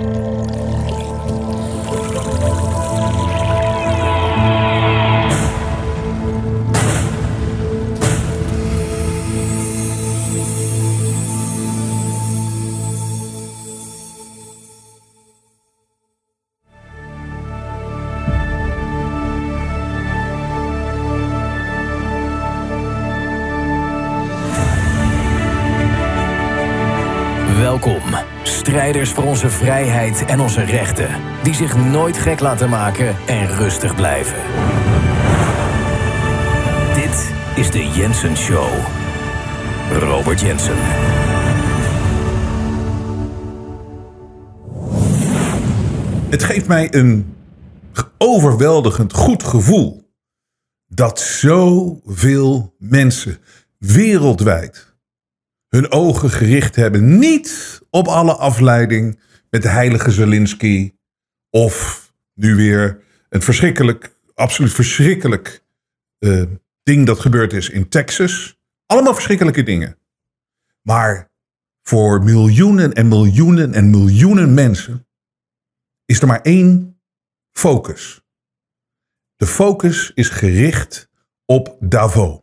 Bye. Strijders voor onze vrijheid en onze rechten, die zich nooit gek laten maken en rustig blijven. Dit is de Jensen Show. Robert Jensen. Het geeft mij een overweldigend goed gevoel dat zoveel mensen wereldwijd hun ogen gericht hebben niet op alle afleiding met de heilige Zelensky of nu weer een verschrikkelijk, absoluut verschrikkelijk eh, ding dat gebeurd is in Texas. Allemaal verschrikkelijke dingen. Maar voor miljoenen en miljoenen en miljoenen mensen is er maar één focus. De focus is gericht op Davos.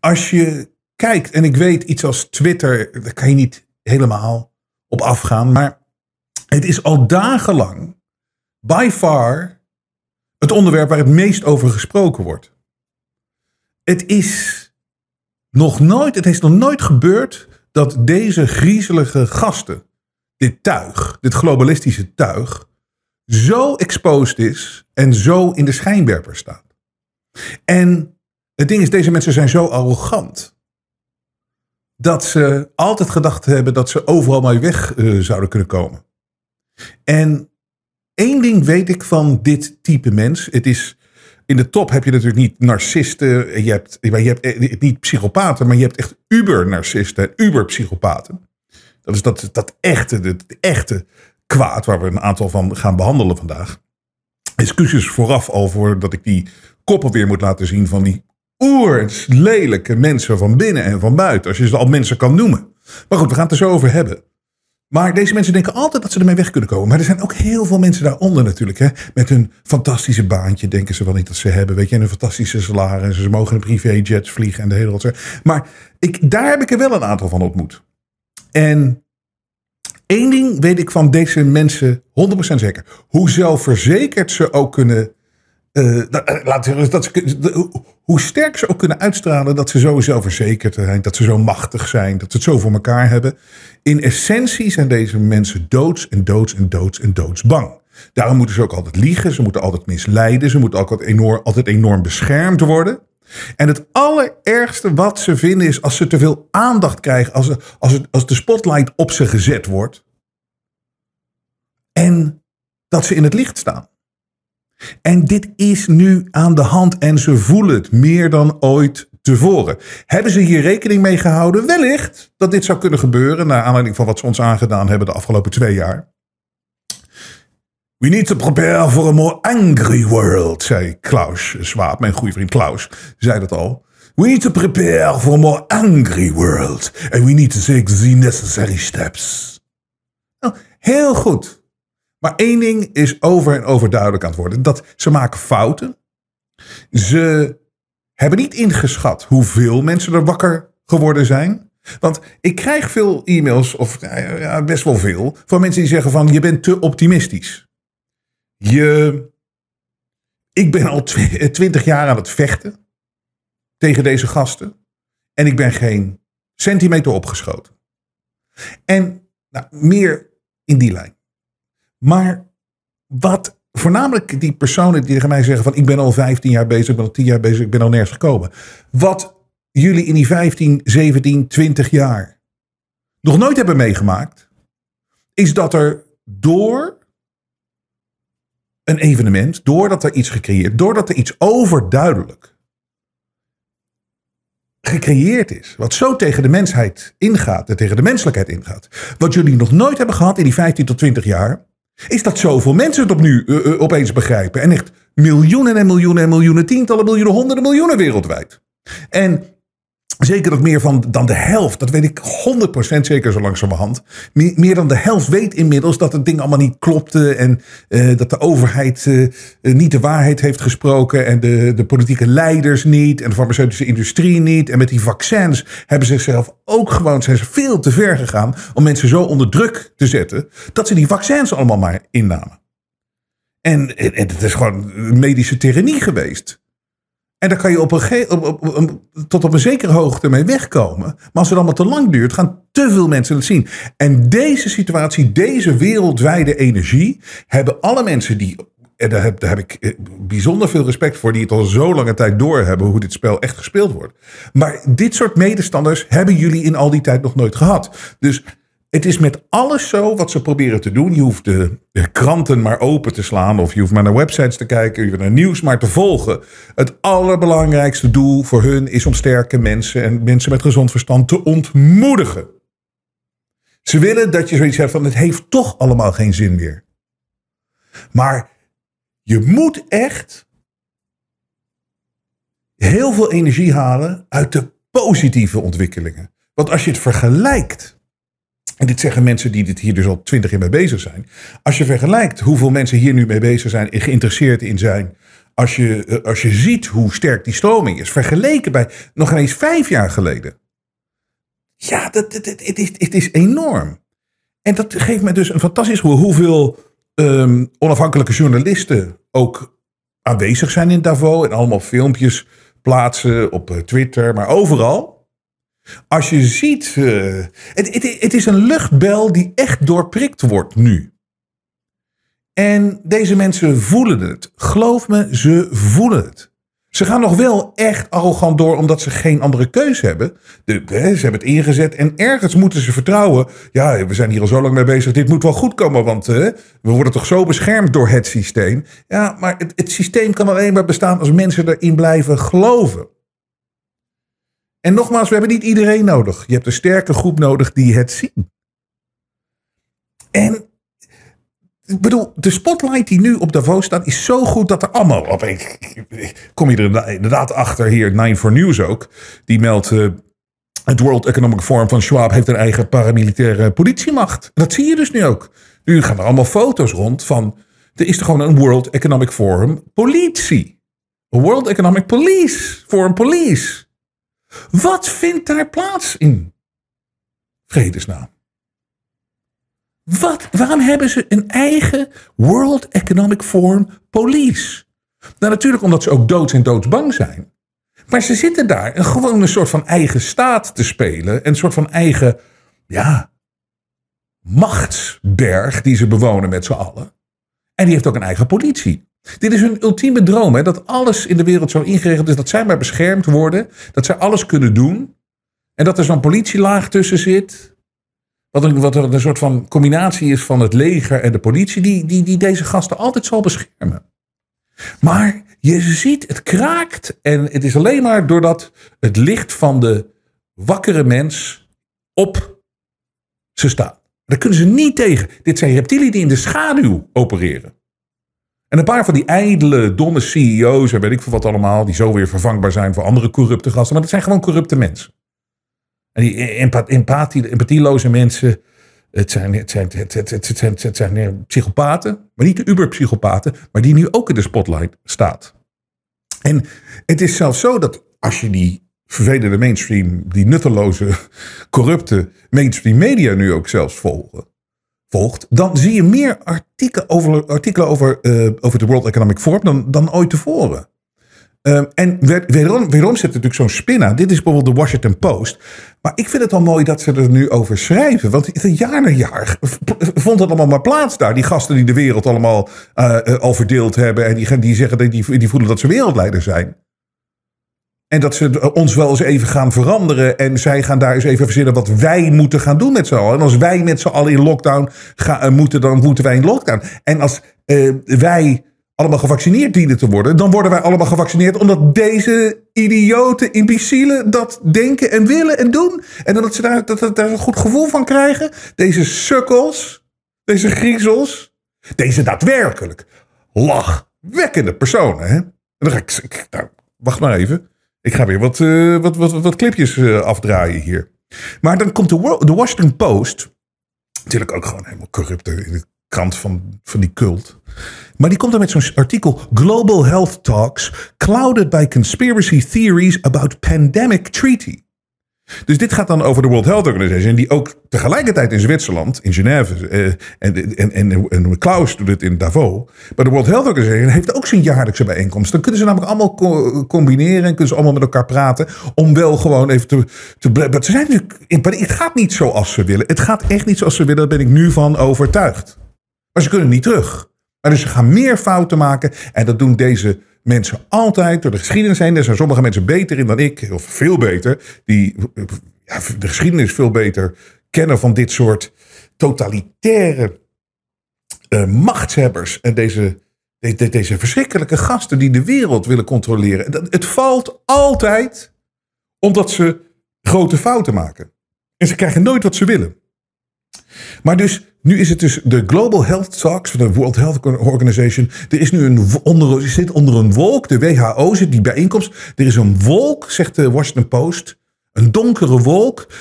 Als je kijkt, en ik weet iets als Twitter, daar kan je niet helemaal op afgaan, maar het is al dagenlang by far het onderwerp waar het meest over gesproken wordt. Het is nog nooit, het is nog nooit gebeurd dat deze griezelige gasten, dit tuig, dit globalistische tuig, zo exposed is en zo in de schijnwerper staat. En het ding is, deze mensen zijn zo arrogant. Dat ze altijd gedacht hebben dat ze overal maar weg uh, zouden kunnen komen. En één ding weet ik van dit type mens. Het is, in de top heb je natuurlijk niet narcisten. Je hebt, je hebt niet psychopaten, maar je hebt echt uber-narcisten en uber-psychopaten. Dat is dat, dat echte, het echte kwaad waar we een aantal van gaan behandelen vandaag. Excuses vooraf al voor dat ik die koppen weer moet laten zien van die oers lelijke mensen van binnen en van buiten. Als je ze al mensen kan noemen. Maar goed, we gaan het er zo over hebben. Maar deze mensen denken altijd dat ze ermee weg kunnen komen. Maar er zijn ook heel veel mensen daaronder natuurlijk. Hè? Met hun fantastische baantje denken ze wel niet dat ze hebben. Weet je, en hun fantastische salaris. Ze mogen in privéjets vliegen en de hele rotzooi. Maar ik, daar heb ik er wel een aantal van ontmoet. En één ding weet ik van deze mensen 100% zeker. Hoe zelfverzekerd ze ook kunnen uh, laat, dat ze, hoe sterk ze ook kunnen uitstralen dat ze zo zelfverzekerd zijn, dat ze zo machtig zijn, dat ze het zo voor elkaar hebben. In essentie zijn deze mensen doods en doods en doods en doods bang. Daarom moeten ze ook altijd liegen, ze moeten altijd misleiden, ze moeten altijd enorm, altijd enorm beschermd worden. En het allerergste wat ze vinden is als ze te veel aandacht krijgen, als, als, als de spotlight op ze gezet wordt. En dat ze in het licht staan. En dit is nu aan de hand en ze voelen het meer dan ooit tevoren. Hebben ze hier rekening mee gehouden? Wellicht dat dit zou kunnen gebeuren, naar aanleiding van wat ze ons aangedaan hebben de afgelopen twee jaar. We need to prepare for a more angry world, zei Klaus Schwab, mijn goede vriend Klaus, zei dat al. We need to prepare for a more angry world. And we need to take the necessary steps. Nou, heel goed. Maar één ding is over en over duidelijk aan het worden. Dat ze maken fouten. Ze hebben niet ingeschat hoeveel mensen er wakker geworden zijn. Want ik krijg veel e-mails, of ja, best wel veel, van mensen die zeggen van je bent te optimistisch. Je, ik ben al twintig jaar aan het vechten tegen deze gasten. En ik ben geen centimeter opgeschoten. En nou, meer in die lijn. Maar wat voornamelijk die personen die tegen mij zeggen van ik ben al 15 jaar bezig, ik ben al 10 jaar bezig, ik ben al nergens gekomen. Wat jullie in die 15, 17, 20 jaar nog nooit hebben meegemaakt, is dat er door een evenement, doordat er iets gecreëerd, doordat er iets overduidelijk gecreëerd is, wat zo tegen de mensheid ingaat en tegen de menselijkheid ingaat, wat jullie nog nooit hebben gehad in die 15 tot 20 jaar, is dat zoveel mensen het op nu, uh, opeens begrijpen. En echt miljoenen en miljoenen en miljoenen, tientallen miljoenen, honderden miljoenen wereldwijd. En zeker dat meer van dan de helft, dat weet ik 100% zeker zo langzamerhand. Meer, meer dan de helft weet inmiddels dat het ding allemaal niet klopte. En uh, dat de overheid uh, niet de waarheid heeft gesproken. En de, de politieke leiders niet. En de farmaceutische industrie niet. En met die vaccins hebben ze zichzelf ook gewoon, zijn ze veel te ver gegaan. Om mensen zo onder druk te zetten. Dat ze die vaccins allemaal maar innamen. En, en, en het is gewoon medische tyrannie geweest. En daar kan je op een op, op, tot op een zekere hoogte mee wegkomen. Maar als het allemaal te lang duurt, gaan te veel mensen het zien. En deze situatie, deze wereldwijde energie, hebben alle mensen die. En daar heb, heb ik eh, bijzonder veel respect voor, die het al zo lange tijd doorhebben hoe dit spel echt gespeeld wordt. Maar dit soort medestanders hebben jullie in al die tijd nog nooit gehad. Dus het is met alles zo wat ze proberen te doen. Je hoeft de, kranten maar open te slaan. Of je hoeft maar naar websites te kijken. Je hoeft naar nieuws maar te volgen. Het allerbelangrijkste doel voor hun is om sterke mensen en mensen met gezond verstand te ontmoedigen. Ze willen dat je zoiets hebt van het heeft toch allemaal geen zin meer. Maar je moet echt heel veel energie halen uit de positieve ontwikkelingen. Want als je het vergelijkt en dit zeggen mensen die dit hier dus al twintig jaar mee bezig zijn. Als je vergelijkt hoeveel mensen hier nu mee bezig zijn en geïnteresseerd in zijn. Als je, eh, als je ziet hoe sterk die stroming is, vergeleken bij nog eens vijf jaar geleden. Ja, dat, het, is, het is enorm. En dat geeft me dus een fantastisch gevoel hoeveel um, onafhankelijke journalisten ook aanwezig zijn in Davos. En allemaal filmpjes plaatsen op eh, Twitter, maar overal. Als je ziet, uh, het, het, is een luchtbel die echt doorprikt wordt nu. En deze mensen voelen het. Geloof me, ze voelen het. Ze gaan nog wel echt arrogant door omdat ze geen andere keuze hebben. De, ze hebben het ingezet en ergens moeten ze vertrouwen. Ja, we zijn hier al zo lang mee bezig. Dit moet wel goed komen, want we worden toch zo beschermd door het systeem. Ja, maar het, het systeem kan alleen maar bestaan als mensen erin blijven geloven. En nogmaals, we hebben niet iedereen nodig. Je hebt een sterke groep nodig die het zien. En ik bedoel, de spotlight die nu op Davos staat, is zo goed dat er allemaal op. Ik, kom je er inderdaad achter hier, Nine for News ook. Die meldt. Uh, het World Economic Forum van Schwab heeft een eigen paramilitaire politiemacht. Dat zie je dus nu ook. Nu gaan er allemaal foto's rond van. Er is er gewoon een World Economic Forum politie. World Economic Police. Forum Police. Wat vindt daar plaats in vredesnaam? Wat, waarom hebben ze een eigen World Economic Forum police? Nou, natuurlijk omdat ze ook doods en doodsbang zijn. Maar ze zitten daar een, gewoon een soort van eigen staat te spelen. Een soort van eigen, ja, machtsberg die ze bewonen met z'n allen. En die heeft ook een eigen politie. Dit is hun ultieme droom, hè? dat alles in de wereld zo ingeregeld is dat zij maar beschermd worden, dat zij alles kunnen doen en dat er zo'n politielaag tussen zit, wat een, wat een soort van combinatie is van het leger en de politie, die, die, die deze gasten altijd zal beschermen. Maar je ziet, het kraakt en het is alleen maar doordat het licht van de wakkere mens op ze staat. Daar kunnen ze niet tegen. Dit zijn reptielen die in de schaduw opereren. En een paar van die ijdele, domme CEO's en weet ik veel wat allemaal, die zo weer vervangbaar zijn voor andere corrupte gasten. Maar dat zijn gewoon corrupte mensen. En die empathie, empathieloze mensen, het zijn, het zijn, het, het, het, zijn, zijn psychopaten, maar niet de uberpsychopaten, maar die nu ook in de spotlight staat. En het is zelfs zo dat als je die vervelende mainstream, die nutteloze, corrupte mainstream media nu ook zelfs volgen, dan zie je meer artikelen over, artikelen over, uh, over de World Economic Forum dan, dan ooit tevoren. Uh, en wederom zit er natuurlijk zo'n spin aan. Dit is bijvoorbeeld de Washington Post. Maar ik vind het wel mooi dat ze er nu over schrijven. Want jaar na jaar vond het allemaal maar plaats daar. Die gasten die de wereld allemaal uh, al verdeeld hebben. En die, die zeggen, die, die voelen dat ze wereldleider zijn. En dat ze ons wel eens even gaan veranderen. En zij gaan daar eens even verzinnen wat wij moeten gaan doen met z'n allen. En als wij met z'n allen in lockdown gaan, uh, moeten, dan moeten wij in lockdown. En als uh, wij allemaal gevaccineerd dienen te worden, dan worden wij allemaal gevaccineerd omdat deze idiote imbecielen dat denken en willen en doen. En dat ze daar, daar een goed gevoel van krijgen. Deze sukkels, deze griezels, deze daadwerkelijk lachwekkende personen. Hè? En dan ga ik, nou, wacht maar even. Ik ga weer wat, uh, wat, wat, wat clipjes uh, afdraaien hier. Maar dan komt de, de Washington Post. Natuurlijk ook gewoon helemaal corrupt in de krant van, van die cult. Maar die komt dan met zo'n artikel. Global Health Talks clouded by conspiracy theories about pandemic treaty. Dus dit gaat dan over de World Health Organization, die ook tegelijkertijd in Zwitserland, in Genève, eh, en, en, en, en Klaus doet het in Davos. Maar de World Health Organization heeft ook zijn jaarlijkse bijeenkomst. Dan kunnen ze namelijk allemaal combineren en kunnen ze allemaal met elkaar praten. Om wel gewoon even te. te maar ze zijn in Het gaat niet zoals ze willen. Het gaat echt niet zoals ze willen, daar ben ik nu van overtuigd. Maar ze kunnen niet terug. Maar dus ze gaan meer fouten maken. En dat doen deze mensen altijd door de geschiedenis heen. Er zijn sommige mensen beter in dan ik, of veel beter, die ja, de geschiedenis veel beter kennen van dit soort totalitaire uh, machtshebbers en deze, deze, deze verschrikkelijke gasten die de wereld willen controleren. Het valt altijd omdat ze grote fouten maken. En ze krijgen nooit wat ze willen. Maar dus nu is het dus de Global Health Talks van de World Health Organization. Er is nu een onder, je zit onder een wolk. De WHO zit die bijeenkomst. Er is een wolk, zegt de Washington Post. Een donkere wolk.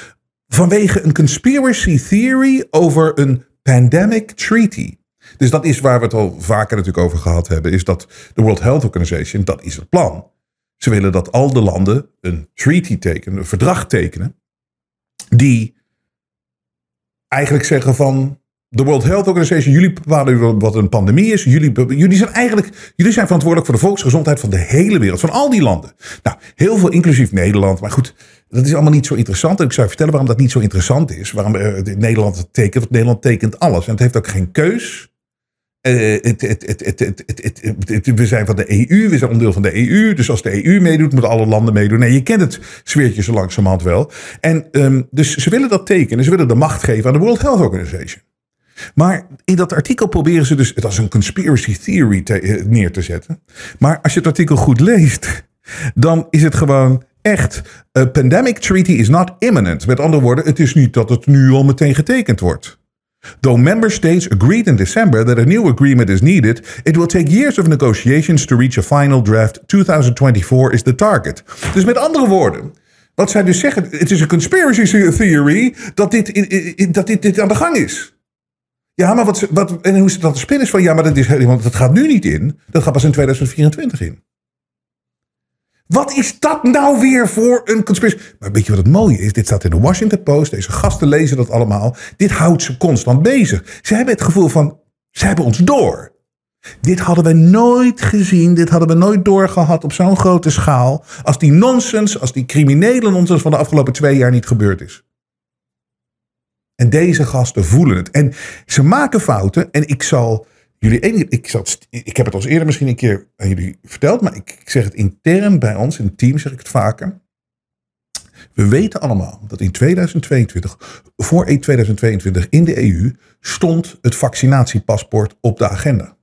Vanwege een conspiracy theory over een pandemic treaty. Dus dat is waar we het al vaker natuurlijk over gehad hebben. Is dat de World Health Organization, dat is het plan. Ze willen dat al de landen een treaty tekenen, een verdrag tekenen. Die eigenlijk zeggen van de World Health Organization, jullie bepalen wat een pandemie is. Jullie, jullie zijn eigenlijk jullie zijn verantwoordelijk voor de volksgezondheid van de hele wereld, van al die landen. Nou, heel veel, inclusief Nederland. Maar goed, dat is allemaal niet zo interessant. En ik zou je vertellen waarom dat niet zo interessant is. Waarom uh, Nederland het tekent. Want Nederland tekent alles. En het heeft ook geen keus. We zijn van de EU, we zijn onderdeel van de EU. Dus als de EU meedoet, moeten alle landen meedoen. Nee, je kent het sfeertje zo langzamerhand wel. En um, dus ze willen dat tekenen. Ze willen de macht geven aan de World Health Organization. Maar in dat artikel proberen ze dus het als een conspiracy theory eh, neer te zetten. Maar als je het artikel goed leest, dan is het gewoon echt. A pandemic treaty is not imminent. Met andere woorden, het is niet dat het nu al meteen getekend wordt. Though member states agreed in December that a new agreement is needed, it will take years of negotiations to reach a final draft. 2024 is the target. Dus met andere woorden, wat zij dus zeggen, het is een conspiracy theory dat dit, dat dit, dit aan de gang is. Ja, maar wat, wat, en hoe het dan te spinnen? Van ja, maar dat, is, want dat gaat nu niet in. Dat gaat pas in 2024 in. Wat is dat nou weer voor een conspiracy? Maar weet je wat het mooie is? Dit staat in de Washington Post. Deze gasten lezen dat allemaal. Dit houdt ze constant bezig. Ze hebben het gevoel van, ze hebben ons door. Dit hadden we nooit gezien. Dit hadden we nooit doorgehad op zo'n grote schaal. Als die nonsens, als die criminele nonsens van de afgelopen twee jaar niet gebeurd is. En deze gasten voelen het. En ze maken fouten. En ik zal jullie. Ik, zat, ik heb het al eerder misschien een keer aan jullie verteld. Maar ik, zeg het intern bij ons, in het team zeg ik het vaker. We weten allemaal dat in 2022, voor 2022 in de EU, stond het vaccinatiepaspoort op de agenda.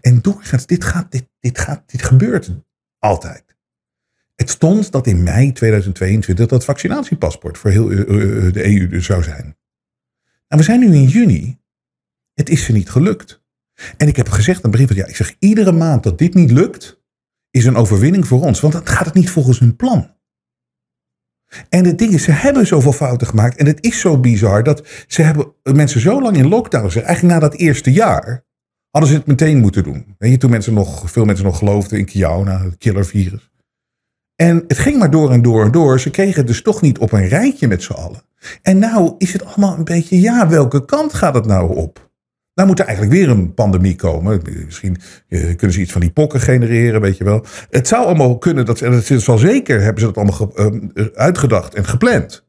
En doorgaans, dit, gaat, dit, dit, gaat, dit gebeurt altijd. Het stond dat in mei 2022 dat vaccinatiepaspoort voor heel eh, eh, de EU dus zou zijn. Nou, we zijn nu in juni. Het is ze niet gelukt. En ik heb gezegd het begin van ja, ik zeg iedere maand dat dit niet lukt, is een overwinning voor ons. Want dan gaat het niet volgens hun plan. En het ding is, ze hebben zoveel fouten gemaakt. En het is zo bizar dat ze hebben mensen zo lang in lockdown zijn. Eigenlijk na dat eerste jaar hadden ze het meteen moeten doen. Weet je, toen mensen nog, veel mensen nog geloofden in Kiona, het killervirus. En het ging maar door en door en door. Ze kregen het dus toch niet op een rijtje met z'n allen. En nou is het allemaal een beetje, ja, welke kant gaat het nou op? Nou moet er eigenlijk weer een pandemie komen. Misschien eh, kunnen ze iets van die pokken genereren, weet je wel. Het zou allemaal kunnen, dat, en het is wel zeker, hebben ze dat allemaal uh, uitgedacht en gepland.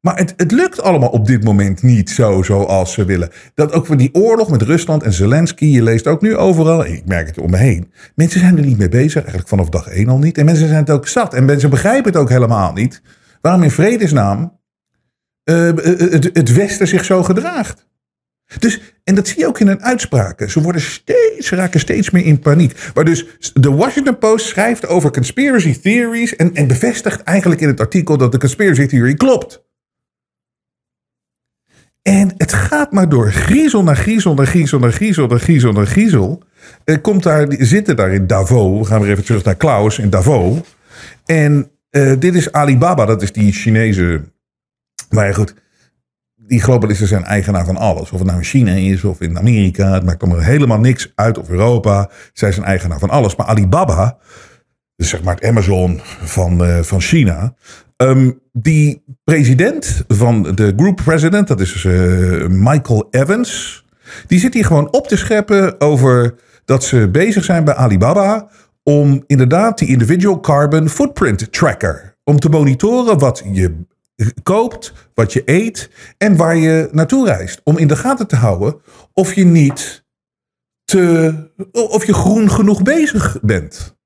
Maar het, het lukt allemaal op dit moment niet zo zoals ze willen. Dat ook voor die oorlog met Rusland en Zelensky, je leest ook nu overal, ik merk het om me heen. Mensen zijn er niet mee bezig, eigenlijk vanaf dag één al niet. En mensen zijn het ook zat en mensen begrijpen het ook helemaal niet. Waarom in vredesnaam uh, het, het Westen zich zo gedraagt. Dus, en dat zie je ook in hun uitspraken. Ze worden steeds, raken steeds meer in paniek. Maar dus de Washington Post schrijft over conspiracy theories en, en bevestigt eigenlijk in het artikel dat de conspiracy theory klopt. En het gaat maar door. Griezel naar griezel naar griezel naar griezel naar griezel naar griezel. komt daar, zitten daar in Davos. We gaan weer even terug naar Klaus in Davos. En uh, dit is Alibaba, dat is die Chinese. Maar goed, die globalisten zijn eigenaar van alles. Of het nou in China is of in Amerika. Het maakt helemaal niks uit. Of Europa. Zij zijn eigenaar van alles. Maar Alibaba, dus zeg maar het Amazon van, uh, van China. Um, die president van de group president, dat is uh, Michael Evans. Die zit hier gewoon op te scheppen over dat ze bezig zijn bij Alibaba om inderdaad die individual carbon footprint tracker. Om te monitoren wat je koopt, wat je eet en waar je naartoe reist. Om in de gaten te houden of je niet te, of je groen genoeg bezig bent.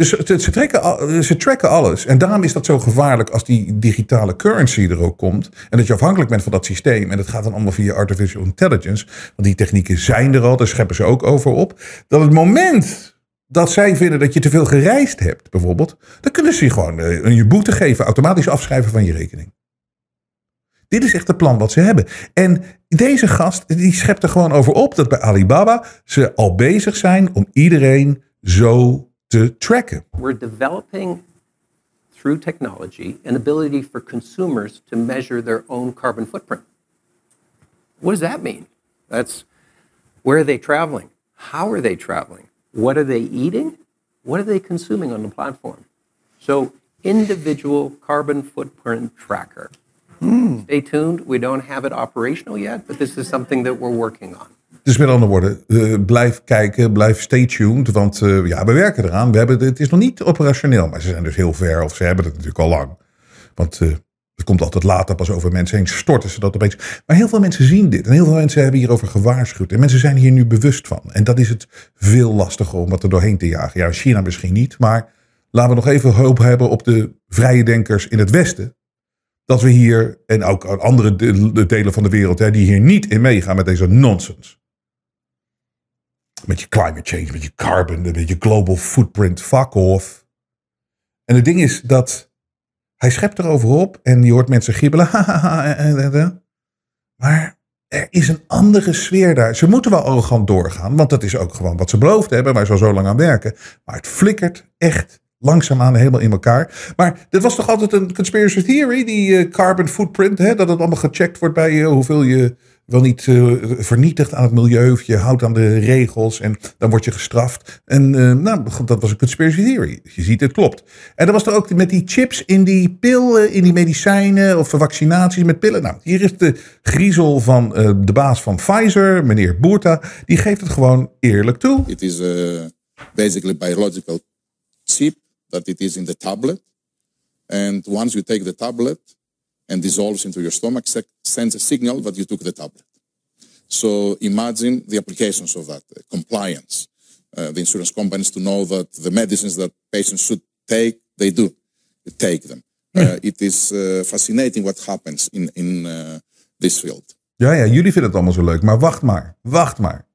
Dus ze, trekken, ze tracken alles. En daarom is dat zo gevaarlijk als die digitale currency er ook komt. En dat je afhankelijk bent van dat systeem. En dat gaat dan allemaal via artificial intelligence. Want die technieken zijn er al, daar scheppen ze ook over op. Dat het moment dat zij vinden dat je te veel gereisd hebt, bijvoorbeeld. Dan kunnen ze je gewoon uh, je boete geven, automatisch afschrijven van je rekening. Dit is echt het plan wat ze hebben. En deze gast, die schept er gewoon over op dat bij Alibaba ze al bezig zijn om iedereen zo te tracken. We're developing through technology an ability for consumers to measure their own carbon footprint. What does that mean? That's where are they traveling? How are they traveling? What are they eating? What are they consuming on the platform? So, individual carbon footprint tracker. Mm. Stay tuned. We don't have it operational yet, but this is something that we're working on. Dus met andere woorden, uh, blijf kijken, blijf stay tuned. Want uh, ja, we werken eraan. We hebben, het is nog niet operationeel, maar ze zijn dus heel ver. Of ze hebben het natuurlijk al lang. Want uh, het komt altijd later pas over mensen heen. Storten ze dat opeens. Maar heel veel mensen zien dit. En heel veel mensen hebben hierover gewaarschuwd. En mensen zijn hier nu bewust van. En dat is het veel lastiger om wat er doorheen te jagen. Ja, China misschien niet. Maar laten we nog even hoop hebben op de vrije denkers in het Westen dat we hier, en ook andere delen van de wereld, hè, die hier niet in meegaan met deze nonsens met je climate change, met je carbon, met je global footprint, fuck off. En het ding is dat hij schept erover op en je hoort mensen gibbelen. maar er is een andere sfeer daar. Ze moeten wel arrogant doorgaan, want dat is ook gewoon wat ze beloofd hebben, waar ze al zo lang aan werken. Maar het flikkert echt langzaamaan helemaal in elkaar. Maar dit was toch altijd een conspiracy theory, die uh, carbon footprint, hè? dat het allemaal gecheckt wordt bij je, hoeveel je wel niet uh, vernietigt aan het milieu. Of je houdt aan de regels en dan word je gestraft. En uh, nou, dat was een conspiracy theory. Je ziet, het klopt. En dan was er ook met die chips in die pillen, in die medicijnen of vaccinaties met pillen. Nou, hier is de griezel van de baas van Pfizer, meneer Boerta. Die geeft het gewoon eerlijk toe. It is a basically biological chip that it is in the tablet. And once you take the tablet, and dissolves into your stomach sends a signal that you took the tablet. So imagine the applications of that, uh, compliance. Uh, the insurance companies to know that the medicines that patients should take, they do take them. Uh, it is uh, fascinating what happens in, in uh, this field. Ja, ja, jullie vinden het allemaal zo leuk, maar wacht maar, wacht maar.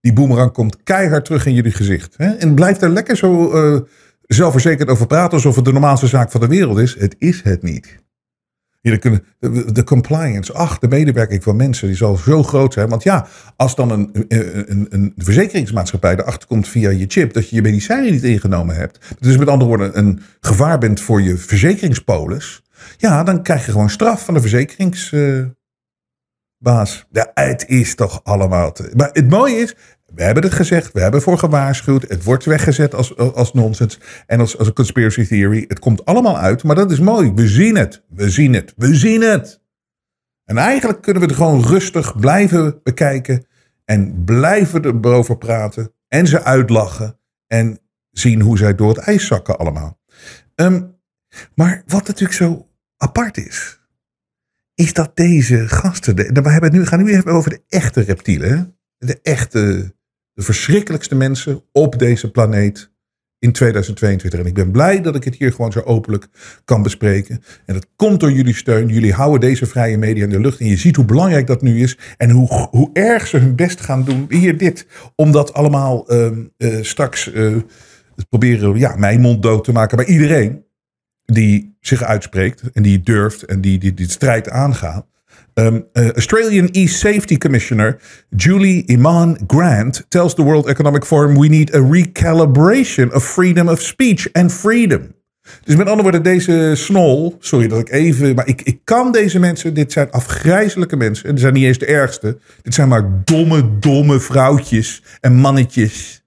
Die boemerang komt keihard terug in jullie gezicht. Hè? En blijft er lekker zo uh, zelfverzekerd over praten alsof het de normaalste zaak van de wereld is. Het is het niet. Hier kunnen, de, compliance, ach, de medewerking van mensen, die zal zo groot zijn. Want ja, als dan een, een, een verzekeringsmaatschappij erachter komt via je chip dat je je medicijnen niet ingenomen hebt, dus met andere woorden een gevaar bent voor je verzekeringspolis, ja, dan krijg je gewoon straf van de verzekeringsbaas. ja, het is toch allemaal. Te, maar het mooie is, we hebben het gezegd, we hebben voor gewaarschuwd. Het wordt weggezet als, als nonsens en als, als een conspiracy theory. Het komt allemaal uit, maar dat is mooi. We zien het, we zien het, we zien het. En eigenlijk kunnen we het gewoon rustig blijven bekijken en blijven erover praten en ze uitlachen en zien hoe zij door het ijs zakken allemaal. Ehm, maar wat natuurlijk zo apart is, is dat deze gasten, we hebben het nu, gaan nu even over de echte reptielen, de echte de verschrikkelijkste mensen op deze planeet in 2022. En ik ben blij dat ik het hier gewoon zo openlijk kan bespreken. En dat komt door jullie steun. Jullie houden deze vrije media in de lucht. En je ziet hoe belangrijk dat nu is. En hoe, hoe erg ze hun best gaan doen. Hier dit. Om dat allemaal uh, uh, straks uh, proberen ja, mijn mond dood te maken bij iedereen. Die zich uitspreekt. En die durft. En die die, die strijd aangaat. Um, Australian e-safety commissioner Julie Iman Grant tells the World Economic Forum we need a recalibration of freedom of speech and freedom. Dus met andere woorden, deze snol, sorry dat ik even, maar ik, ik kan deze mensen, dit zijn afgrijzelijke mensen, en die zijn niet eens de ergste, dit zijn maar domme, domme vrouwtjes en mannetjes.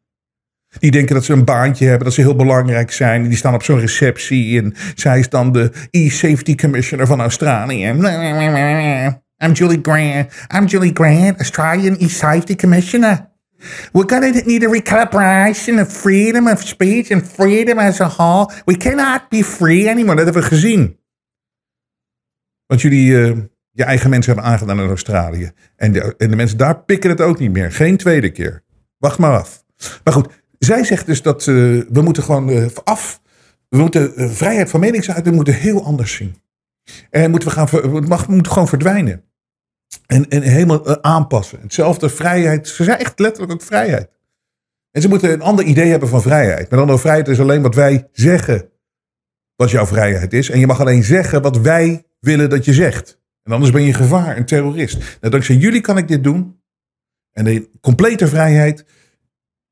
Die denken dat ze een baantje hebben, dat ze heel belangrijk zijn. Die staan op zo'n receptie en zij is dan de e-safety commissioner van Australië. I'm Julie Grant. I'm Julie Grant, Australian e-safety commissioner. We're going to need a recalibration of freedom of speech and freedom as a whole. We cannot be free anymore. Dat hebben we gezien. Want jullie uh, je eigen mensen hebben aangedaan in Australië. En de, en de mensen daar pikken het ook niet meer. Geen tweede keer. Wacht maar af. Maar goed, zij zegt dus dat uh, we moeten gewoon uh, af. We moeten vrijheid van meningsuiting moeten heel anders zien. En moeten we gaan, het mag, moet gewoon verdwijnen. En, en helemaal aanpassen. Hetzelfde vrijheid. Ze zijn echt letterlijk ook vrijheid. En ze moeten een ander idee hebben van vrijheid. Met andere vrijheid is alleen wat wij zeggen. Wat jouw vrijheid is. En je mag alleen zeggen wat wij willen dat je zegt. En anders ben je gevaar, een terrorist. Nou, dankzij jullie kan ik dit doen. En de complete vrijheid.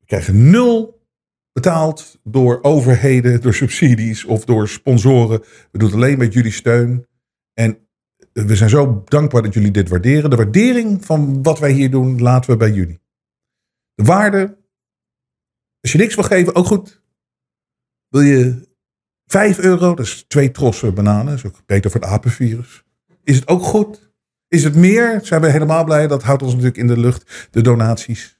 Krijgen nul betaald door overheden, door subsidies of door sponsoren. We doen het alleen met jullie steun. En we zijn zo dankbaar dat jullie dit waarderen. De waardering van wat wij hier doen, laten we bij jullie. De waarde, als je niks wil geven, ook goed. Wil je 5 euro, dat is twee trossen bananen, is ook beter voor het apenvirus. Is het ook goed? Is het meer? Zijn we helemaal blij. Dat houdt ons natuurlijk in de lucht, de donaties.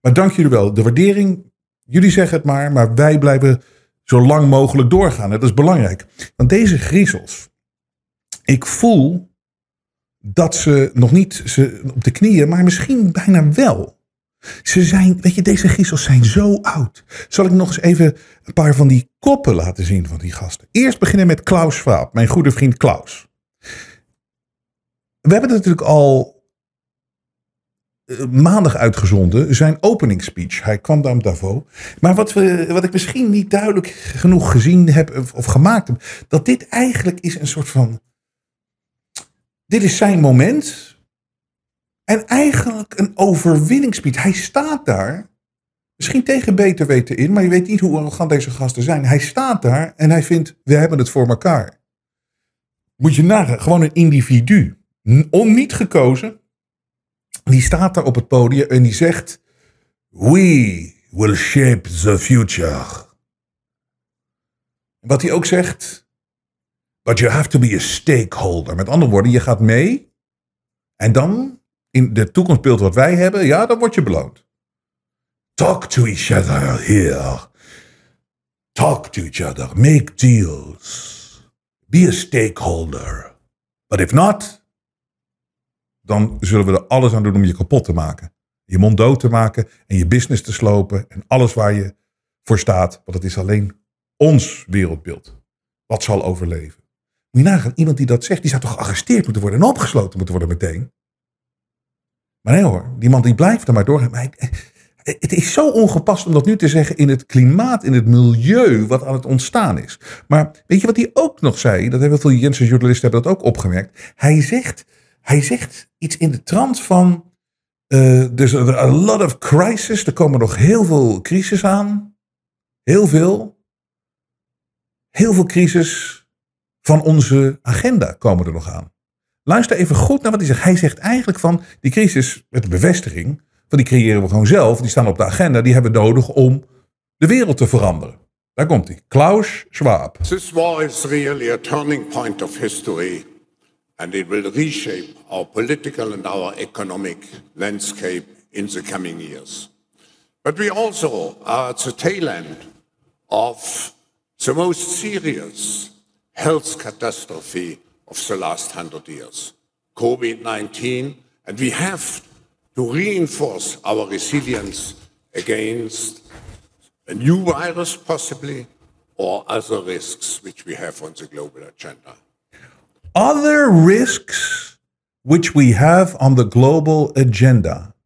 Maar dank jullie wel. De waardering, jullie zeggen het maar, maar wij blijven zo lang mogelijk doorgaan. Dat is belangrijk. Want deze griezels, ik voel dat ze nog niet ze op de knieën, maar misschien bijna wel. Ze zijn, weet je, deze griezels zijn zo oud. Zal ik nog eens even een paar van die koppen laten zien van die gasten. Eerst beginnen met Klaus Schwab, mijn goede vriend Klaus. We hebben natuurlijk al maandag uitgezonden, zijn opening speech. Hij kwam daar Davos. Maar wat, we, wat ik misschien niet duidelijk genoeg gezien heb of, gemaakt heb, dat dit eigenlijk is een soort van dit is zijn moment. En eigenlijk een overwinningspiet. Hij staat daar. Misschien tegen beter weten in, maar je weet niet hoe arrogant deze gasten zijn. Hij staat daar en hij vindt, we hebben het voor elkaar. Moet je nagaan, gewoon een individu. On niet gekozen. Die staat daar op het podium en die zegt, we will shape the future. Wat hij ook zegt, But you have to be a stakeholder. Met andere woorden, je gaat mee. En dan, in de toekomstbeeld wat wij hebben, ja, dan word je beloond. Talk to each other here. Talk to each other. Make deals. Be a stakeholder. But if not, dan zullen we er alles aan doen om je kapot te maken. Je mond dood te maken en je business te slopen en alles waar je voor staat. Want het is alleen ons wereldbeeld wat zal overleven. Moet je nagaan, iemand die dat zegt, die zou toch gearresteerd moeten worden en opgesloten moeten worden meteen. Maar nee hoor, die man die blijft er maar doorgaan. Maar het is zo ongepast om dat nu te zeggen in het klimaat, in het milieu wat aan het ontstaan is. Maar weet je wat hij ook nog zei? Dat hebben veel Jensen journalisten hebben dat ook opgemerkt. Hij zegt, hij zegt iets in de trant van. Uh, there's a lot of crisis. Er komen nog heel veel crisis aan. Heel veel. Heel veel crisis van onze agenda komen er nog aan. Luister even goed naar wat hij zegt. Hij zegt eigenlijk van die crisis met de bevestiging, van die creëren we gewoon zelf, die staan op de agenda, die hebben we nodig om de wereld te veranderen. Daar komt hij. Klaus Schwab. This war is really a turning point of history and it will reshape our political and our economic landscape in the coming years. But we also are at the tail end of the most serious health catastrophe of the last hundred years, COVID 19, and we have to reinforce our resilience against a new virus, possibly, or other risks which we have on the global agenda. Other risks which we have on the global agenda.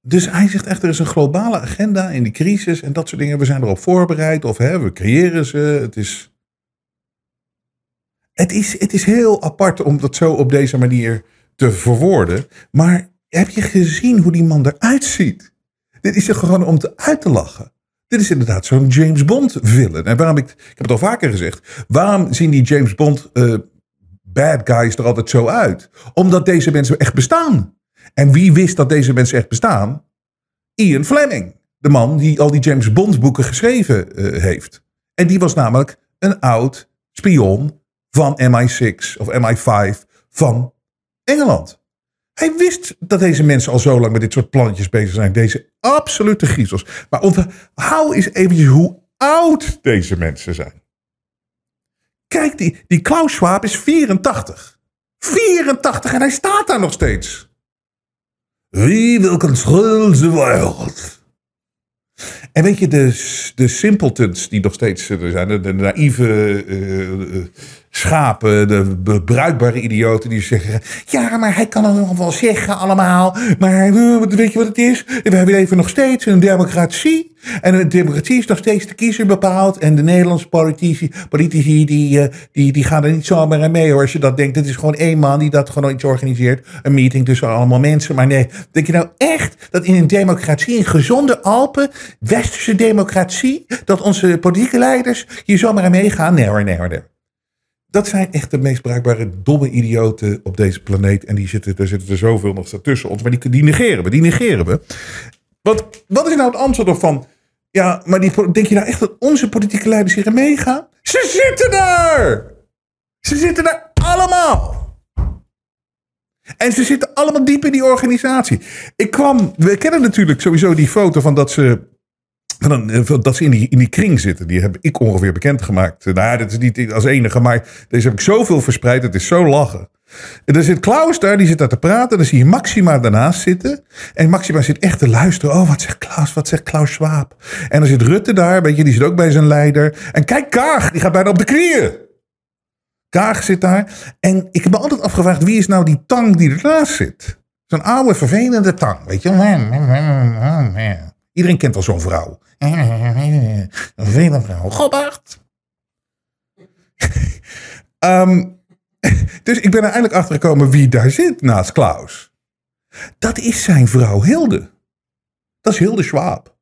Dus hij zegt echt, er is een globale agenda in die crisis en dat soort dingen. We zijn erop voorbereid of we creëren ze. Het is... het is, het is heel apart om dat zo op deze manier te verwoorden. Maar heb je gezien hoe die man eruit ziet? Dit is er gewoon om te uit te lachen. Dit is inderdaad zo'n James Bond villain. En waarom ik, ik heb het al vaker gezegd. Waarom zien die James Bond uh, bad guys er altijd zo uit? Omdat deze mensen echt bestaan. En wie wist dat deze mensen echt bestaan? Ian Fleming. De man die al die James Bond boeken geschreven uh, heeft. En die was namelijk een oud spion van MI6 of MI5 van Engeland. Hij wist dat deze mensen al zo lang met dit soort plannetjes bezig zijn. Deze absolute griezels. Maar onthoud eens eventjes hoe oud deze mensen zijn. Kijk, die, die Klaus Schwab is 84. 84 en hij staat daar nog steeds. Wie wil control the world? En weet je, de, de simpletons die nog steeds er zijn, de, de naïeve uh, schapen, de bruikbare idioten die zeggen: Ja, maar hij kan het nog wel zeggen allemaal. Maar weet je wat het is? We hebben even nog steeds een democratie. En de democratie is nog steeds de kiezer bepaald. En de Nederlandse politici, politici die, uh, die, die gaan er niet zomaar aan mee hoor. Als je dat denkt, het is gewoon één man die dat gewoon iets organiseert. Een meeting tussen allemaal mensen. Maar nee, denk je nou echt dat in een democratie, een gezonde Alpen, westerse democratie, dat onze politieke leiders hier zomaar aan meegaan? Nee hoor, nee hoor. Dat zijn echt de meest bruikbare domme idioten op deze planeet. En die zitten, er zitten er zoveel nog tussen ons. Maar die, die negeren we, die negeren we. Wat, wat is nou het antwoord van? Ja, maar die, denk je nou echt dat onze politieke leiders hier meegaan? Ze zitten daar! Ze zitten daar allemaal! En ze zitten allemaal diep in die organisatie. Ik kwam, we kennen natuurlijk sowieso die foto van dat ze eh, dat ze in die, in die kring zitten. Die heb ik ongeveer bekendgemaakt. Nou, dat is niet als enige, maar deze heb ik zoveel verspreid. Het is zo lachen. En er zit Klaus daar, die zit daar te praten. Dan zie je Maxima daarnaast zitten. En Maxima zit echt te luisteren. Oh, wat zegt Klaus? Wat zegt Klaus Schwab? En dan zit Rutte daar, weet je, die zit ook bij zijn leider. En kijk, Kaag, die gaat bijna op de knieën. Kaag zit daar. En ik heb me altijd afgevraagd, wie is nou die tang die ernaast zit? Zo'n oude, vervelende tang, weet je. Iedereen kent wel zo'n vrouw. Een vervelende vrouw. Gobbert! um, dus ik ben er eindelijk achter gekomen wie daar zit naast Klaus. Dat is zijn vrouw Hilde. Dat is Hilde Schwab.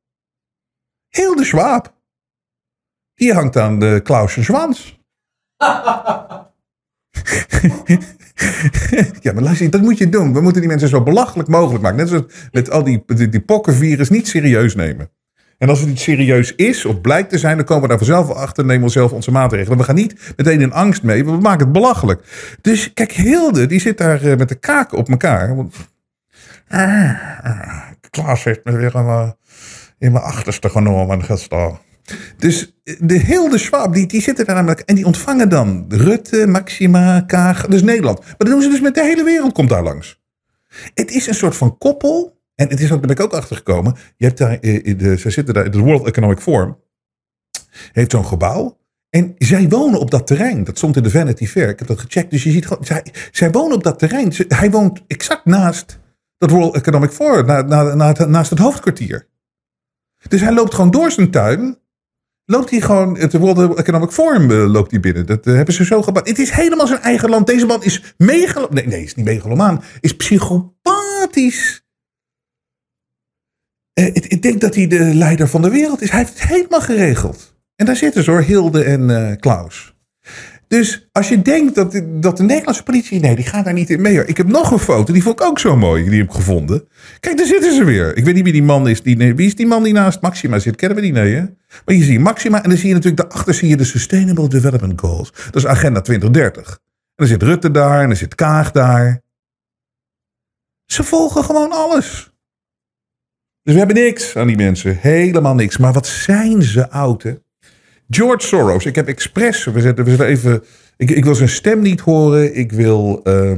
Hilde Schwab. Die hangt aan de Klaus zwans. ja, maar luister, dat moet je doen. We moeten die mensen zo belachelijk mogelijk maken. Net zoals met al die, die, pokkenvirus niet serieus nemen. En als het niet serieus is of blijkt te zijn, dan komen we daar vanzelf achter en nemen we zelf onze maatregelen. We gaan niet meteen in angst mee, we maken het belachelijk. Dus kijk, Hilde, die zit daar eh, met de kaken op elkaar. Ah, ah, Klaas heeft me weer in mijn achterste genomen gisteren. Dus de Hilde Schwab, die, die zitten daar namelijk en die ontvangen dan Rutte, Maxima, Kaag, dus Nederland. Maar dat doen ze dus met de hele wereld, komt daar langs. Het is een soort van koppel en het is daar ben ik ook achter gekomen. Je hebt daar, eh, de, ze zitten daar, de World Economic Forum heeft zo'n gebouw. En zij wonen op dat terrein. Dat stond in de Vanity Fair. Ik heb dat gecheckt. Dus je ziet gewoon, zij, zij wonen op dat terrein. Hij woont exact naast dat World Economic Forum, na, na, na, naast het hoofdkwartier. Dus hij loopt gewoon door zijn tuin. Loopt hij gewoon, het World Economic Forum uh, loopt hij binnen. Dat uh, hebben ze zo gebouwd. Het is helemaal zijn eigen land. Deze man is megalomaan. Nee, nee, is niet megalomaan. Is psychopathisch. Eh, ik denk dat hij de leider van de wereld is. Hij heeft het helemaal geregeld. En daar zitten ze hoor, Hilde en Klaus. Dus als je denkt dat, dat de Nederlandse politie. Nee, die gaat daar niet in mee. Ik heb nog een foto, die vond ik ook zo mooi. Die heb ik gevonden. Kijk, daar zitten ze weer. Ik weet niet wie die man is. Die, wie is die man die naast Maxima zit? Kennen we die? Nee, hè? Maar je ziet Maxima en dan zie je natuurlijk daarachter zie je de Sustainable Development Goals. Dat is Agenda 2030. En dan zit Rutte daar en dan zit Kaag daar. Ze volgen gewoon alles. Dus we hebben niks aan die mensen. Helemaal niks. Maar wat zijn ze oud, hè? George Soros. Ik heb expres. We zetten, we zetten even. Ik, ik wil zijn stem niet horen. Ik wil. Uh,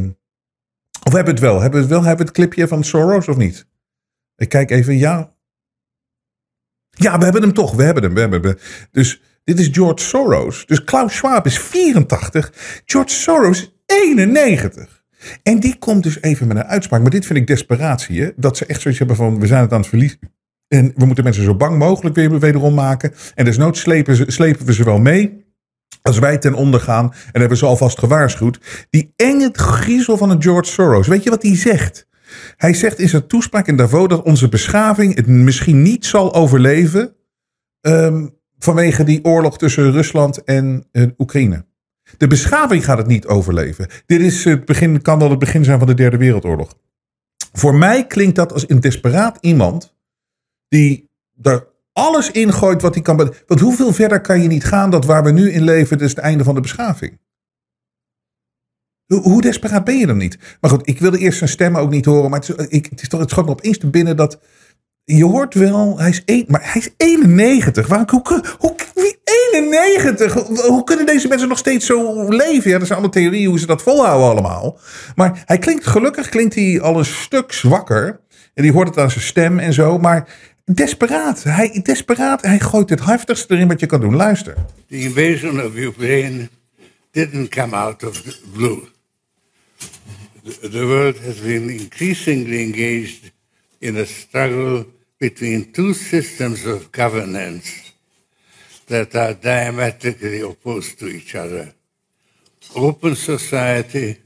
of hebben we het wel? Hebben we het wel? Hebben we het clipje van Soros of niet? Ik kijk even. Ja. Ja, we hebben hem toch. We hebben hem. We hebben hem. Dus dit is George Soros. Dus Klaus Schwab is 84. George Soros 91. En die komt dus even met een uitspraak. Maar dit vind ik desperatie. Hè? Dat ze echt zoiets hebben van, we zijn het aan het verliezen. En we moeten mensen zo bang mogelijk weer wederom maken. En desnoods slepen, slepen we ze wel mee. Als wij ten onder gaan, en hebben ze alvast gewaarschuwd, die enge griezel van een George Soros. Weet je wat hij zegt? Hij zegt in zijn toespraak in Davos dat onze beschaving het misschien niet zal overleven ehm, vanwege die oorlog tussen Rusland en eh, Oekraïne. De beschaving gaat het niet overleven. Dit is het begin, kan wel het begin zijn van de Derde Wereldoorlog. Voor mij klinkt dat als een desperaat iemand die er alles ingooit wat hij kan. Want hoeveel verder kan je niet gaan dat waar we nu in leven, dus het einde van de beschaving? Hoe, desperaat ben je dan niet? Maar goed, ik wilde eerst zijn stem ook niet horen. Maar het ik, het is toch, het schoot me opeens te binnen dat. Je hoort wel, hij is, een, maar hij is 91. Waar, hoe, hoe, hoe, wie 91? Hoe, hoe kunnen deze mensen nog steeds zo leven? Ja, dat zijn allemaal theorieën hoe ze dat volhouden allemaal. Maar hij klinkt gelukkig, klinkt hij al een stuk zwakker. En die hoort het aan zijn stem en zo. Maar desperaat, hij, desperaat, hij gooit het heftigste erin wat je kan doen. Luister. The invasion of Ukraine didn't come out of the blue. The, world has been increasingly engaged in a struggle between two systems of governance that are diametrically opposed to each other open society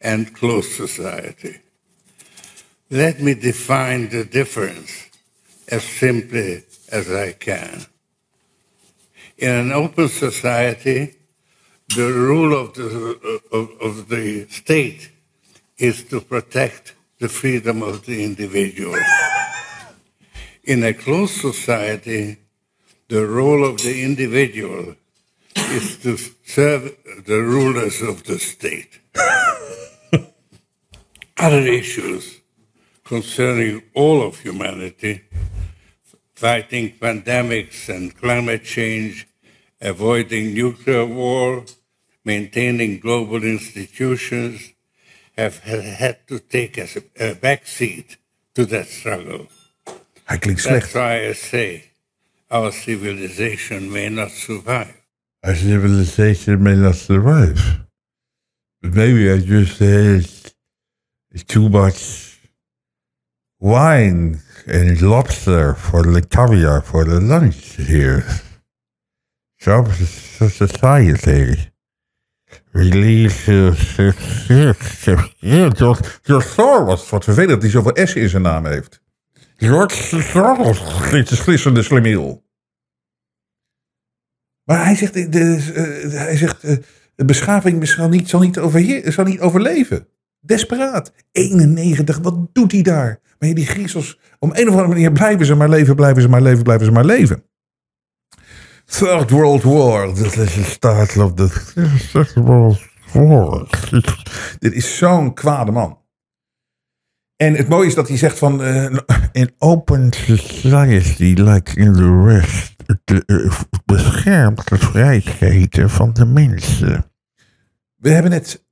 and closed society. Let me define the difference as simply as I can. In an open society, the rule of the, of, of the state is to protect the freedom of the individual. In a closed society, the role of the individual is to serve the rulers of the state. Other issues concerning all of humanity, fighting pandemics and climate change, avoiding nuclear war, maintaining global institutions, have had to take a, a backseat to that struggle. Hij klinkt That's why I say our civilization may not survive. Our civilization may not survive. But maybe I just had too much wine and lobster for the caviar for the lunch here. Some society. Release. George, George Soros. Wat vervelend dat hij zoveel S in zijn naam heeft. George Soros. Glissende slimiel. Maar hij zegt, de, de- eh, hij zegt eh, de beschaving zal niet, zal, niet overheer, zal niet overleven. Desperaat. 91, wat doet hij daar? Maar die griezels, om een of andere manier blijven ze maar leven, blijven ze maar leven, blijven ze maar leven. Third World War. This is the start of the Third World War. Dit is zo'n kwade man. En het mooie is dat hij zegt van... eh, An open society like in the West de- eh, beschermt de vrijheden van de mensen. we hebben net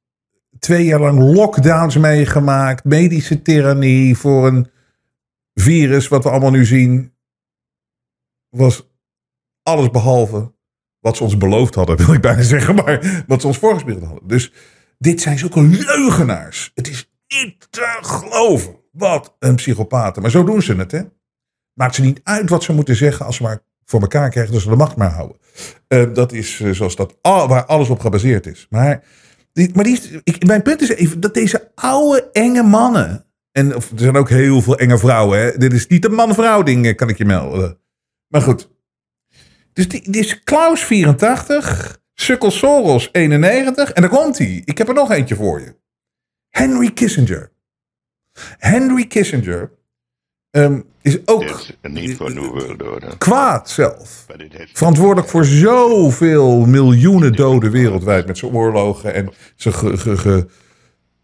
twee jaar lang lockdowns meegemaakt. Medische tirannie voor een virus wat we allemaal nu zien. Was alles behalve wat ze ons beloofd hadden, wil ik bijna zeggen. Maar wat ze ons voorgespiegeld hadden. Dus dit zijn zulke leugenaars. Het is niet te geloven. Wat een psychopaten. Maar zo doen ze het, hè. Maakt ze niet uit wat ze moeten zeggen als ze maar voor elkaar krijgen dat ze de macht maar houden. Eh, dat is eh, zoals dat, waar alles op gebaseerd is. Maar, die, maar die, ik, mijn punt is even dat deze oude enge mannen. En er zijn ook heel veel enge vrouwen. Hè? Dit is niet een man-vrouw ding, eh, kan ik je melden. Maar goed. Dus die is Klaus 84, Sukkel Soros 91. En daar komt hij. Ik heb er nog eentje voor je. Henry Kissinger. Henry Kissinger ehm, is ook world kwaad zelf. Verantwoordelijk voor zoveel miljoenen doden wereldwijd met zijn oorlogen en zijn ge- ge- ge-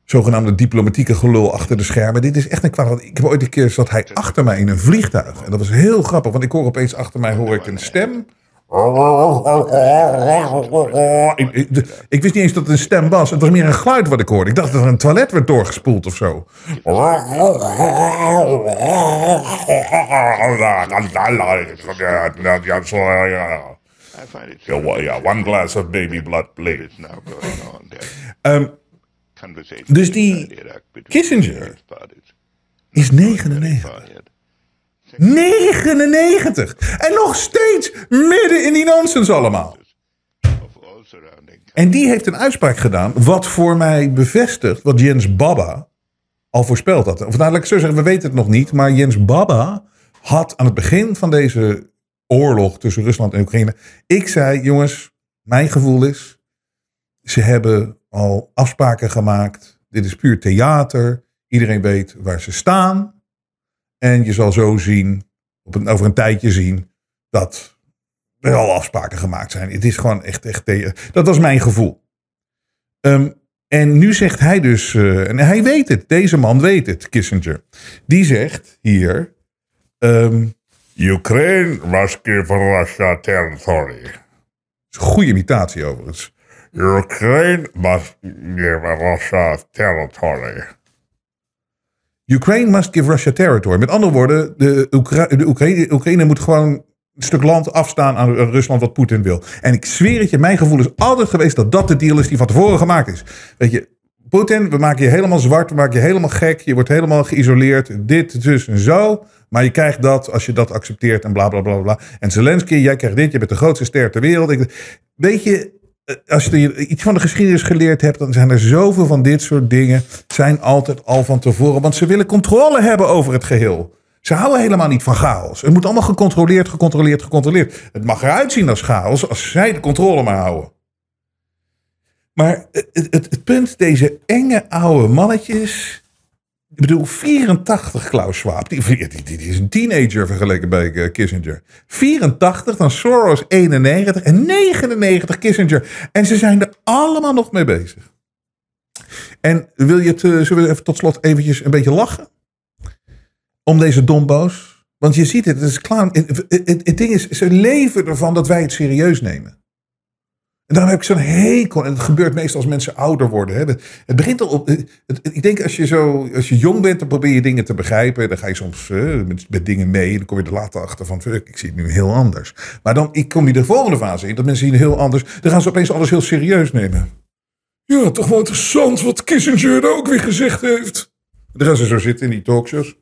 zogenaamde diplomatieke gelul achter de schermen. Dit is echt een kwaad. Ik heb ooit een keer zat hij achter mij in een vliegtuig en dat was heel grappig, want ik hoor opeens achter mij hoor ik een stem. Ik, ik- ik wist niet eens dat het een stem was. Het was meer een geluid wat ik hoorde. Ik dacht dat er een toilet werd doorgespoeld of zo. I find it so Yeah, one glass of baby blood, please. it's now going on that Ehm, Dus die Kissinger is 99. Fired. 99! En nog steeds midden in die nonsens allemaal. En die heeft een uitspraak gedaan, wat voor mij bevestigt wat Jens Baba al voorspeld had. Of nou, laat ik zo zeggen, we weten het nog niet, maar Jens Baba had aan het begin van deze oorlog tussen Rusland en Oekraïne. Ik zei, jongens, mijn gevoel is, ze hebben al afspraken gemaakt. Dit is puur theater. Iedereen weet waar ze staan. En je zal zo zien, op een, over een tijdje zien, dat er al afspraken gemaakt zijn. Het is gewoon echt, echt thea- Dat was mijn gevoel. Ehm, en nu zegt hij dus, eh, en hij weet het, deze man weet het, Kissinger. Die zegt hier, ehm, Ukraine must give Russia territory. is een goede imitatie overigens. Ukraine must give Russia territory. Ukraine must give Russia territory. Met andere woorden, de, de Oekraïne, moet gewoon een stuk land afstaan aan Rusland wat Poetin wil. En ik zweer het je, mijn gevoel is altijd geweest dat dat de deal is die van tevoren gemaakt is. Weet je, Poetin, we maken je helemaal zwart, we maken je helemaal gek, je wordt helemaal geïsoleerd, dit, dus en zo. Maar je krijgt dat als je dat accepteert en bla bla bla bla. En Zelensky, jij krijgt dit, je bent de grootste ster ter wereld. Ik, weet je, als je iets van de geschiedenis geleerd hebt, dan zijn er zoveel van dit soort dingen. Zijn altijd al van tevoren. Want ze willen controle hebben over het geheel. Ze houden helemaal niet van chaos. Het moet allemaal gecontroleerd, gecontroleerd, gecontroleerd. Het mag eruit zien als chaos als zij de controle maar houden. Maar het, het, het punt, deze enge oude mannetjes. Ik bedoel, 84 Klaus Schwab. Die, die, die, is een teenager vergeleken bij eh, Kissinger. 84, dan Soros 91 en 99 Kissinger. En ze zijn er allemaal nog mee bezig. En wil je het, eh, zullen we even tot slot eventjes een beetje lachen? Om deze domboos. Want je ziet het, het is klaar. Het- het ding is, ze leven ervan dat wij het serieus nemen. En daarom heb ik zo'n hekel. En het gebeurt meestal als mensen ouder worden. Hè. Het, begint al op. Het- ik denk als je, zo, als je jong bent, dan probeer je dingen te begrijpen. Dan ga je soms eh, met, dingen mee. Dan kom je er later achter van. Ik zie het nu heel anders. Maar dan ik kom je de volgende fase in. Dat mensen zien heel anders. Dan gaan ze opeens alles heel serieus nemen. Ja, toch wel interessant wat Kissinger er ook weer gezegd heeft. Dan gaan ze zo zitten in die talkshows.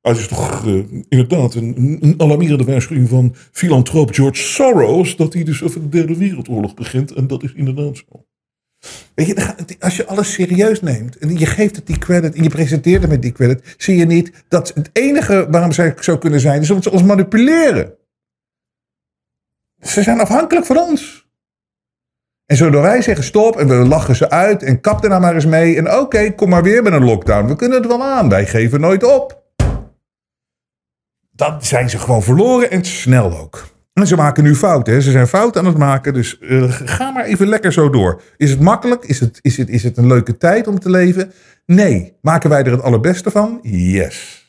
Het is toch eh, inderdaad een, alarmerende waarschuwing van filantroop George Soros. dat hij dus over de Derde Wereldoorlog begint. En dat is inderdaad zo. Weet je, als je alles serieus neemt. en je geeft het die credit. en je presenteert het met die credit. zie je niet dat het enige waarom zij zo kunnen zijn. is omdat ze ons manipuleren. Ze zijn afhankelijk van ons. En zodra wij zeggen stop en we lachen ze uit en kap er nou maar eens mee. En oké, kom maar weer met een lockdown. We kunnen het wel aan. Wij geven nooit op. Dan zijn ze gewoon verloren en snel ook. En ze maken nu fouten. Hè. Ze zijn fouten aan het maken. Dus eh, ga maar even lekker zo door. Is het makkelijk? Is het, is, het, is het een leuke tijd om te leven? Nee. Maken wij er het allerbeste van? Yes.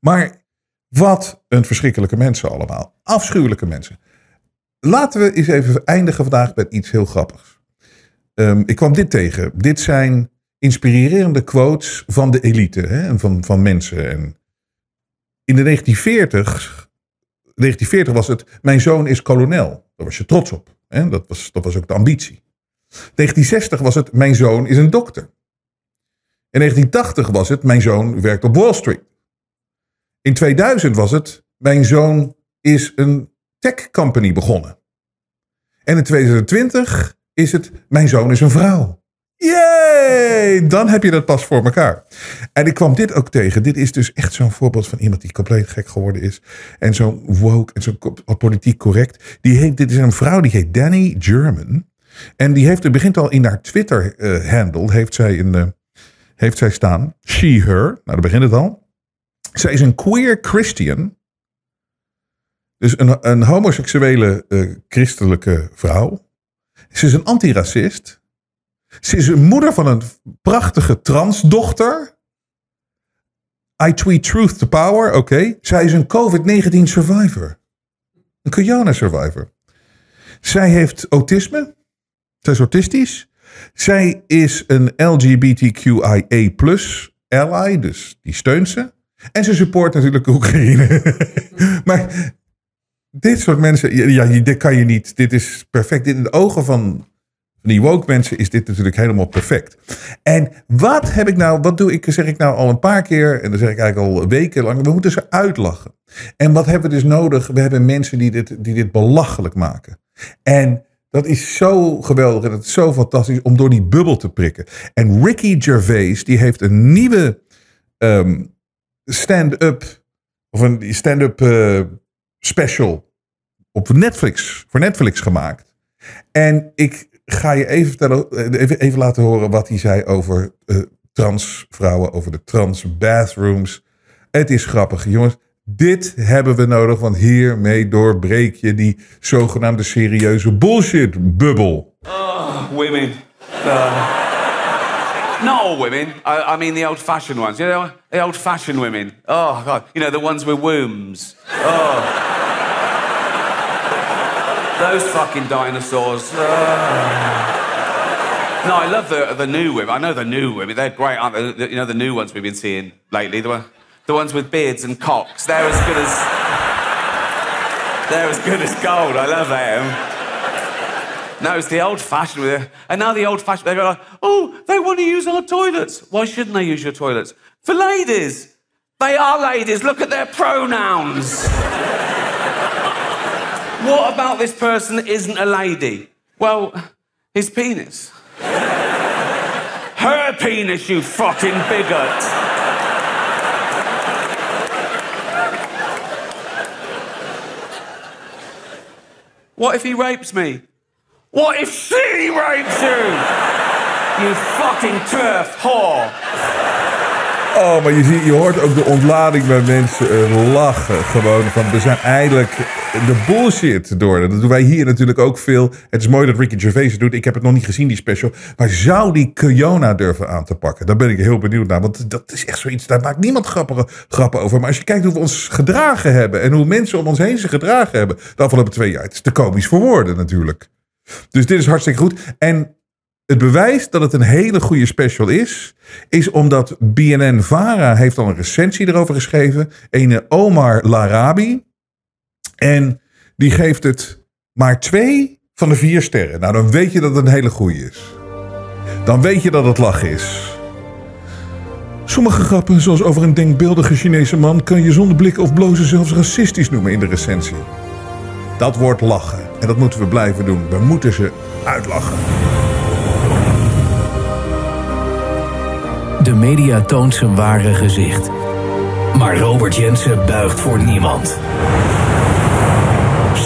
Maar wat een verschrikkelijke mensen allemaal. Afschuwelijke mensen. Laten we eens even eindigen vandaag met iets heel grappigs. Ehm, ik kwam dit tegen. Dit zijn inspirerende quotes van de elite hè, en van, van mensen. En in de 1940, 1940 was het, mijn zoon is kolonel. Daar was je trots op. Hè? Dat, was, dat was ook de ambitie. 1960 was het, mijn zoon is een dokter. In 1980 was het, mijn zoon werkt op Wall Street. In 2000 was het, mijn zoon is een tech company begonnen. En in 2020 is het, mijn zoon is een vrouw. Yay! Dan heb je dat pas voor elkaar. En ik kwam dit ook tegen. Dit is dus echt zo'n voorbeeld van iemand die compleet gek geworden is. En zo woke en zo politiek correct. Die heet, dit is een vrouw die heet Danny German. En die heeft, begint al in haar Twitter-handle, heeft, zij eh, heeft zij staan. She, her. Nou, daar begint het al. Zij is een queer Christian. Dus een, een homoseksuele eh, christelijke vrouw. Ze is een antiracist. Ze is een moeder van een prachtige transdochter. I tweet truth to power, oké. Zij is een COVID-19 survivor. Een corona survivor. Zij heeft autisme. Zij is autistisch. Zij is een LGBTQIA plus ally, dus die steunt ze. En ze support natuurlijk Oekraïne. maar dit soort mensen, ja, ja, dit kan je niet. Dit is perfect. In de ogen van die woke mensen is dit natuurlijk helemaal perfect. En wat heb ik nou, wat doe ik, zeg ik nou al een paar keer, en dan zeg ik eigenlijk al weken lang, we moeten ze uitlachen. En wat hebben we dus nodig? We hebben mensen die dit, die dit belachelijk maken. En Dat is zo geweldig en het is zo fantastisch om door die bubbel te prikken. En Ricky Gervais, die heeft een nieuwe ehm, stand-up, of een stand-up eh, special op Netflix, voor Netflix gemaakt. En ik ga je even, vertellen, eh, even, even laten horen wat hij zei over eh, transvrouwen, over de trans bathrooms. Het is grappig, jongens. Dit hebben we nodig, want hiermee doorbreek je die zogenaamde serieuze bullshit-bubbel. women. Uh, not all women. I, I mean the old-fashioned ones. You know, the old-fashioned women. Oh God, you know the ones with wombs. Oh, those fucking dinosaurs. Oh. No, I love the the new women. I know the new women. They're great, aren't they? The- You know the new ones we've been seeing lately. The the ones with beards and cocks. They're as good as. They're as good as gold. I love them. No, it's the old fashioned with it. And now the old fashioned, they go like, oh, they want to use our toilets. Why shouldn't they use your toilets? For ladies. They are ladies. Look at their pronouns. What about this person that isn't a lady? Well, his penis. Her penis, you fucking bigot. What if he rapes me? What if she rapes you? You fucking turf whore. Oh, maar je, ziet, je hoort ook de ontlading bij mensen eh, lachen. Gewoon van, we zijn eindelijk de bullshit door. Dat doen wij hier natuurlijk ook veel. Het is mooi dat Ricky Gervais het doet. Ik heb het nog niet gezien, die special. Maar zou die Kiona durven aan te pakken? Daar ben ik heel benieuwd naar. Want dat is echt zoiets, daar maakt niemand grappige, grappen over. Maar als je kijkt hoe we ons gedragen hebben... en hoe mensen om ons heen zich gedragen hebben... de afgelopen twee jaar. Het is te komisch voor woorden natuurlijk. Dus dit is hartstikke goed. En het bewijs dat het een hele goede special is, is omdat BNN Vara heeft al een recensie erover geschreven. Ene Omar Larabi. En die geeft het maar twee van de vier sterren. Nou, dan weet je dat het een hele goede is. Dan weet je dat het lachen is. Sommige grappen, zoals over een denkbeeldige Chinese man, kan je zonder blikken of blozen zelfs racistisch noemen in de recensie. Dat wordt lachen. En dat moeten we blijven doen. We moeten ze uitlachen. De media toont zijn ware gezicht. Maar Robert Jensen buigt voor niemand.